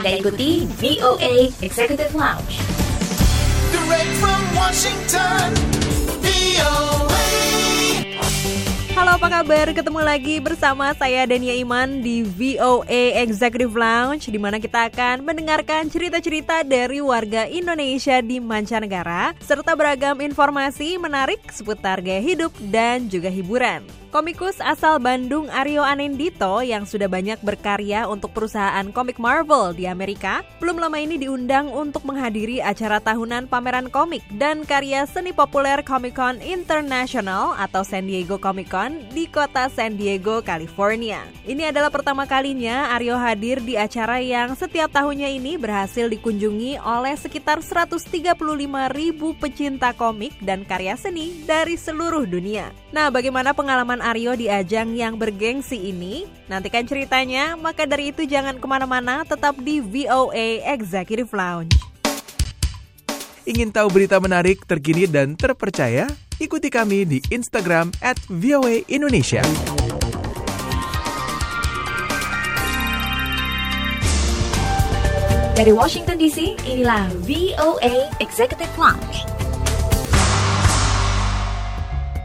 Anda ikuti VOA Executive Lounge. Direct from Washington, VOA. Halo apa kabar? Ketemu lagi bersama saya Dania Iman di VOA Executive Lounge di mana kita akan mendengarkan cerita-cerita dari warga Indonesia di mancanegara serta beragam informasi menarik seputar gaya hidup dan juga hiburan. Komikus asal Bandung Aryo Anindito yang sudah banyak berkarya untuk perusahaan komik Marvel di Amerika, belum lama ini diundang untuk menghadiri acara tahunan pameran komik dan karya seni populer Comic Con International atau San Diego Comic Con di kota San Diego, California. Ini adalah pertama kalinya Aryo hadir di acara yang setiap tahunnya ini berhasil dikunjungi oleh sekitar 135 ribu pecinta komik dan karya seni dari seluruh dunia. Nah, bagaimana pengalaman Aryo di ajang yang bergengsi ini? Nantikan ceritanya, maka dari itu jangan ke mana-mana, tetap di VOA Executive Lounge. Ingin tahu berita menarik, terkini, dan terpercaya? Ikuti kami di Instagram at VOA Indonesia. Dari Washington DC, inilah VOA Executive Lounge.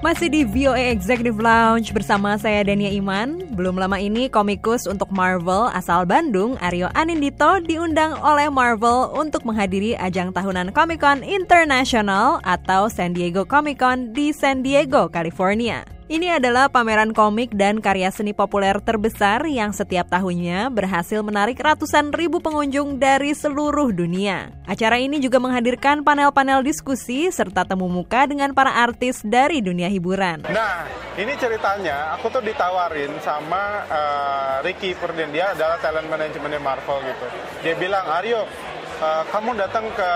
Masih di VOA Executive Lounge bersama saya Dania Iman. Belum lama ini komikus untuk Marvel asal Bandung, Aryo Anindito diundang oleh Marvel untuk menghadiri ajang tahunan Comic Con International atau San Diego Comic Con di San Diego, California. Ini adalah pameran komik dan karya seni populer terbesar yang setiap tahunnya berhasil menarik ratusan ribu pengunjung dari seluruh dunia. Acara ini juga menghadirkan panel-panel diskusi serta temu muka dengan para artis dari dunia hiburan. Nah, ini ceritanya aku tuh ditawarin sama eh, Ricky Purdian dia adalah talent manajemennya Marvel gitu. Dia bilang, Aryo, eh, kamu datang ke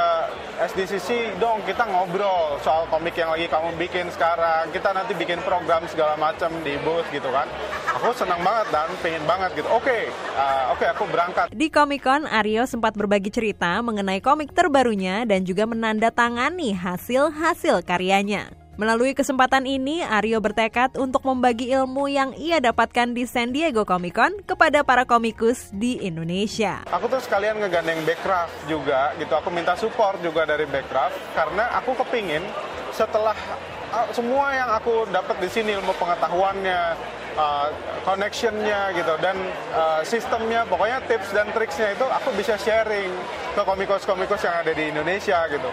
SDCC dong, kita ngobrol soal komik yang lagi kamu bikin sekarang. Kita nanti bikin program segala macam di booth gitu kan. Aku senang banget dan pengen banget gitu. Oke, eh, oke aku berangkat. Di Comic Con, Aryo sempat berbagi cerita mengenai komik terbarunya dan juga menandatangani hasil-hasil karyanya. Melalui kesempatan ini, Aryo bertekad untuk membagi ilmu yang ia dapatkan di San Diego Comic Con kepada para komikus di Indonesia. Aku tuh sekalian ngegandeng Backcraft juga gitu. Aku minta support juga dari Backcraft karena aku kepingin setelah uh, semua yang aku dapat di sini ilmu pengetahuannya, uh, connectionnya gitu dan uh, sistemnya, pokoknya tips dan triksnya itu aku bisa sharing ke komikus-komikus yang ada di Indonesia gitu.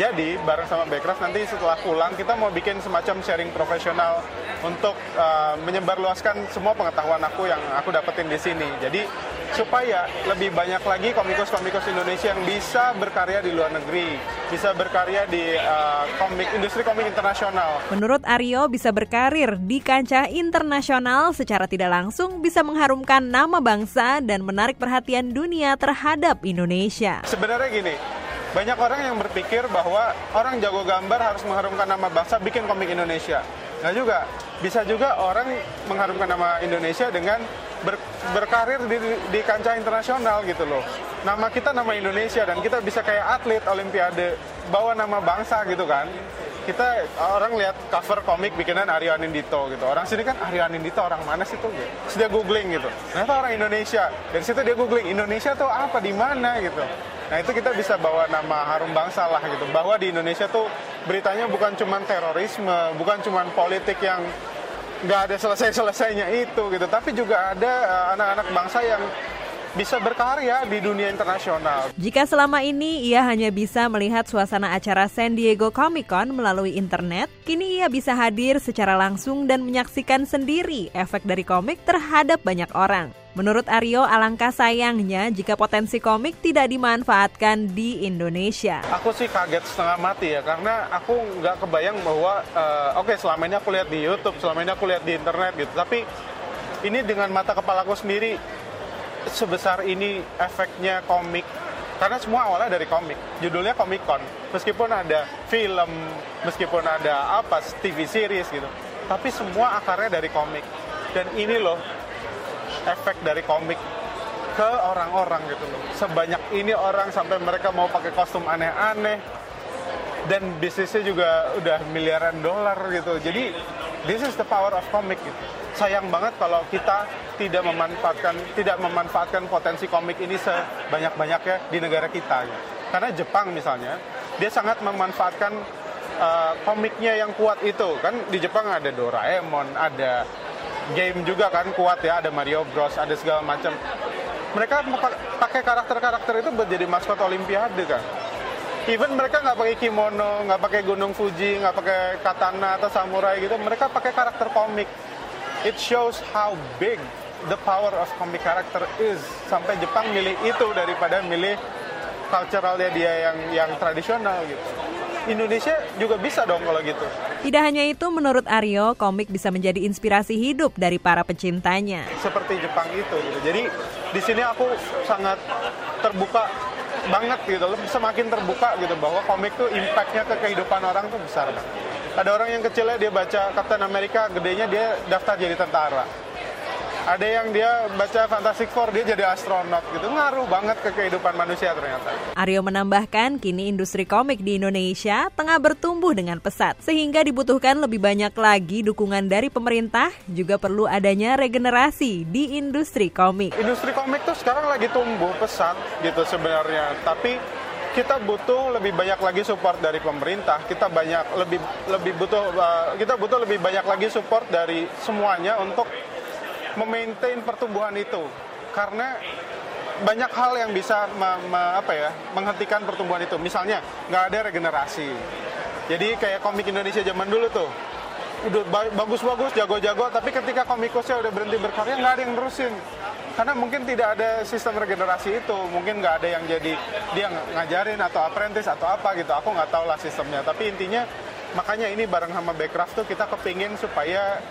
Jadi bareng sama Backcraft nanti setelah pulang kita mau bikin semacam sharing profesional untuk uh, menyebarluaskan semua pengetahuan aku yang aku dapetin di sini. Jadi supaya lebih banyak lagi komikus-komikus Indonesia yang bisa berkarya di luar negeri, bisa berkarya di uh, komik industri komik internasional. Menurut Aryo, bisa berkarir di kancah internasional secara tidak langsung bisa mengharumkan nama bangsa dan menarik perhatian dunia terhadap Indonesia. Sebenarnya gini, banyak orang yang berpikir bahwa orang jago gambar harus mengharumkan nama bangsa bikin komik Indonesia. Nggak juga. Bisa juga orang mengharumkan nama Indonesia dengan ber- berkarir di, di kancah internasional gitu loh. Nama kita nama Indonesia dan kita bisa kayak atlet Olimpiade bawa nama bangsa gitu kan. Kita orang lihat cover komik bikinan Aryo Anindito gitu. Orang sini kan Aryo Anindito orang mana sih tuh? Gitu. Googling gitu. Ternyata orang Indonesia. Dari situ dia googling Indonesia tuh apa di mana gitu. Nah itu kita bisa bawa nama harum bangsa lah gitu. Bahwa di Indonesia tuh beritanya bukan cuma terorisme, bukan cuma politik yang nggak ada selesai-selesainya itu gitu. Tapi juga ada eh, anak-anak bangsa yang bisa berkarya di dunia internasional. Jika selama ini ia hanya bisa melihat suasana acara San Diego Comic Con melalui internet, kini ia bisa hadir secara langsung dan menyaksikan sendiri efek dari komik terhadap banyak orang. Menurut Aryo, alangkah sayangnya jika potensi komik tidak dimanfaatkan di Indonesia. Aku sih kaget setengah mati ya karena aku nggak kebayang bahwa eh, oke selama ini aku lihat di YouTube, selama ini aku lihat di internet gitu, tapi ini dengan mata kepalaku sendiri sebesar ini efeknya komik. Karena semua awalnya dari komik. Judulnya Comic Con. Meskipun ada film meskipun ada apa TV series gitu. Tapi semua akarnya dari komik. Dan ini loh efek dari komik ke orang-orang gitu loh sebanyak ini orang sampai mereka mau pakai kostum aneh-aneh dan bisnisnya juga udah miliaran dolar gitu jadi This is the power of comic gitu. Sayang banget kalau kita tidak memanfaatkan tidak memanfaatkan potensi komik ini sebanyak-banyaknya di negara kita. Gitu. Karena Jepang misalnya, dia sangat memanfaatkan uh, komiknya yang kuat itu. Kan di Jepang ada Doraemon, ada game juga kan kuat ya, ada Mario Bros, ada segala macam. Mereka pakai karakter-karakter itu buat jadi maskot Olimpiade kan. Even mereka nggak pakai kimono, nggak pakai gunung Fuji, nggak pakai katana atau samurai gitu, mereka pakai karakter komik. It shows how big the power of comic character is. Sampai Jepang milih itu daripada milih culturalnya dia yang yang tradisional gitu. Indonesia juga bisa dong kalau gitu. Tidak hanya itu, menurut Aryo, komik bisa menjadi inspirasi hidup dari para pecintanya. seperti Jepang itu gitu. Jadi di sini aku sangat terbuka banget gitu semakin terbuka gitu bahwa komik tuh impactnya ke kehidupan orang tuh besar banget. Ada orang yang kecilnya dia baca Captain America, gedenya dia daftar jadi tentara. Ada yang dia baca Fantastic Four, dia jadi astronot gitu. Ngaruh banget ke kehidupan manusia ternyata. Aryo menambahkan, kini industri komik di Indonesia tengah bertumbuh dengan pesat, sehingga dibutuhkan lebih banyak lagi dukungan dari pemerintah, juga perlu adanya regenerasi di industri komik. Industri komik tuh sekarang lagi tumbuh pesat gitu sebenarnya. Tapi kita butuh lebih banyak lagi support dari pemerintah. Kita banyak lebih lebih butuh uh, kita butuh lebih banyak lagi support dari semuanya untuk memaintain pertumbuhan itu. Karena banyak hal yang bisa me- me- apa ya menghentikan pertumbuhan itu. Misalnya nggak ada regenerasi. Jadi kayak komik Indonesia zaman dulu tuh udah ba- bagus-bagus, jago-jago, tapi ketika komikusnya udah berhenti berkarya nggak ada yang nerusin. Karena mungkin tidak ada sistem regenerasi itu, mungkin nggak ada yang jadi dia ng- ngajarin atau apprentice atau apa gitu. Aku nggak tahu lah sistemnya. Tapi intinya makanya ini bareng sama Backcraft tuh kita kepingin supaya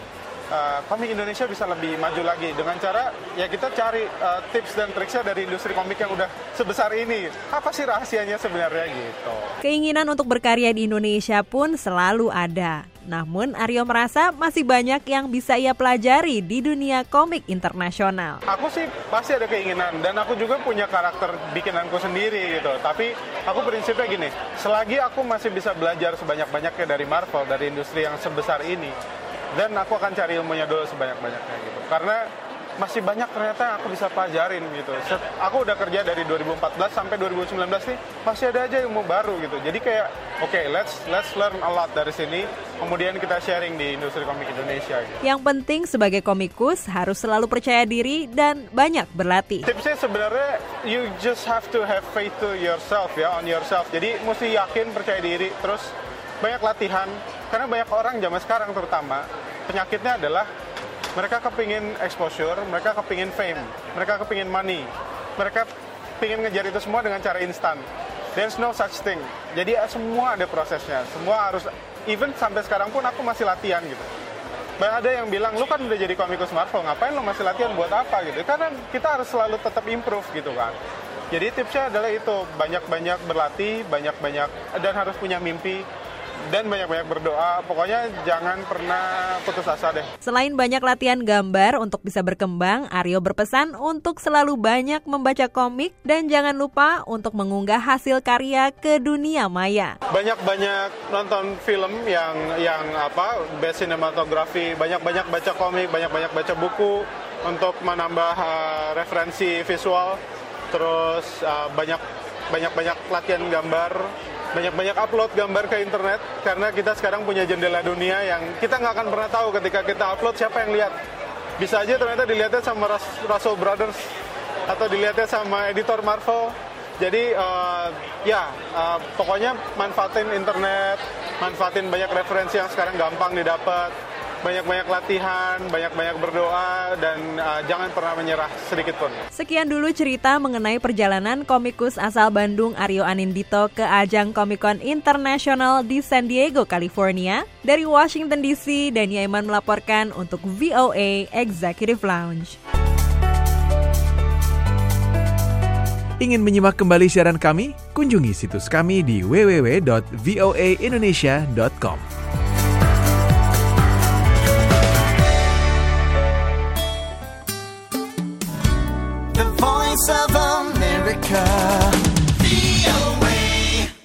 uh, komik Indonesia bisa lebih maju lagi dengan cara ya kita cari uh, tips dan triksnya dari industri komik yang udah sebesar ini. Apa sih rahasianya sebenarnya gitu? Keinginan untuk berkarya di Indonesia pun selalu ada. Namun Aryo merasa masih banyak yang bisa ia pelajari di dunia komik internasional. Aku sih pasti ada keinginan dan aku juga punya karakter bikinanku sendiri gitu. Tapi aku prinsipnya gini, selagi aku masih bisa belajar sebanyak-banyaknya dari Marvel, dari industri yang sebesar ini, dan aku akan cari ilmunya dulu sebanyak-banyaknya gitu. Karena masih banyak ternyata yang aku bisa pelajarin gitu. Set- Aku udah kerja dari 2014 sampai 2019 nih, masih ada aja ilmu baru gitu. Jadi kayak, oke, let's let's learn a lot dari sini. Kemudian kita sharing di industri komik Indonesia gitu. Yang penting sebagai komikus harus selalu percaya diri dan banyak berlatih. Tipsnya sebenarnya you just have to have faith to yourself ya on yourself. Jadi mesti yakin percaya diri terus banyak latihan karena banyak orang zaman sekarang terutama penyakitnya adalah mereka kepingin exposure, mereka kepingin fame, mereka kepingin money, mereka pingin ngejar itu semua dengan cara instan. There's no such thing. Jadi eh, semua ada prosesnya, semua harus even sampai sekarang pun aku masih latihan gitu. Banyak ada yang bilang, lu kan udah jadi komikus Marvel, ngapain lu masih latihan buat apa gitu? Karena kita harus selalu tetap improve gitu kan. Jadi tipsnya adalah itu, banyak-banyak berlatih, banyak-banyak, dan harus punya mimpi, dan banyak-banyak berdoa. Pokoknya jangan pernah putus asa deh. Selain banyak latihan gambar untuk bisa berkembang, Aryo berpesan untuk selalu banyak membaca komik dan jangan lupa untuk mengunggah hasil karya ke dunia maya. banyak-banyak nonton film yang yang apa best cinematography banyak-banyak baca komik banyak-banyak baca buku untuk menambah uh, referensi visual terus uh, banyak banyak-banyak latihan gambar banyak-banyak upload gambar ke internet karena kita sekarang punya jendela dunia yang kita nggak akan pernah tahu ketika kita upload siapa yang lihat. Bisa aja ternyata dilihatnya sama Rus- Russell Brothers atau dilihatnya sama editor Marvel. Jadi eh, ya eh, pokoknya manfaatin internet, manfaatin banyak referensi yang sekarang gampang didapat, banyak-banyak latihan, banyak-banyak berdoa dan eh, jangan pernah menyerah sedikit pun. Sekian dulu cerita mengenai perjalanan komikus asal Bandung Aryo Anindito ke ajang Comic Con Internasional di San Diego, California. Dari Washington DC, Dania Iman melaporkan untuk VOA Executive Lounge. Ingin menyimak kembali siaran kami? Kunjungi situs kami di www.voaindonesia.com.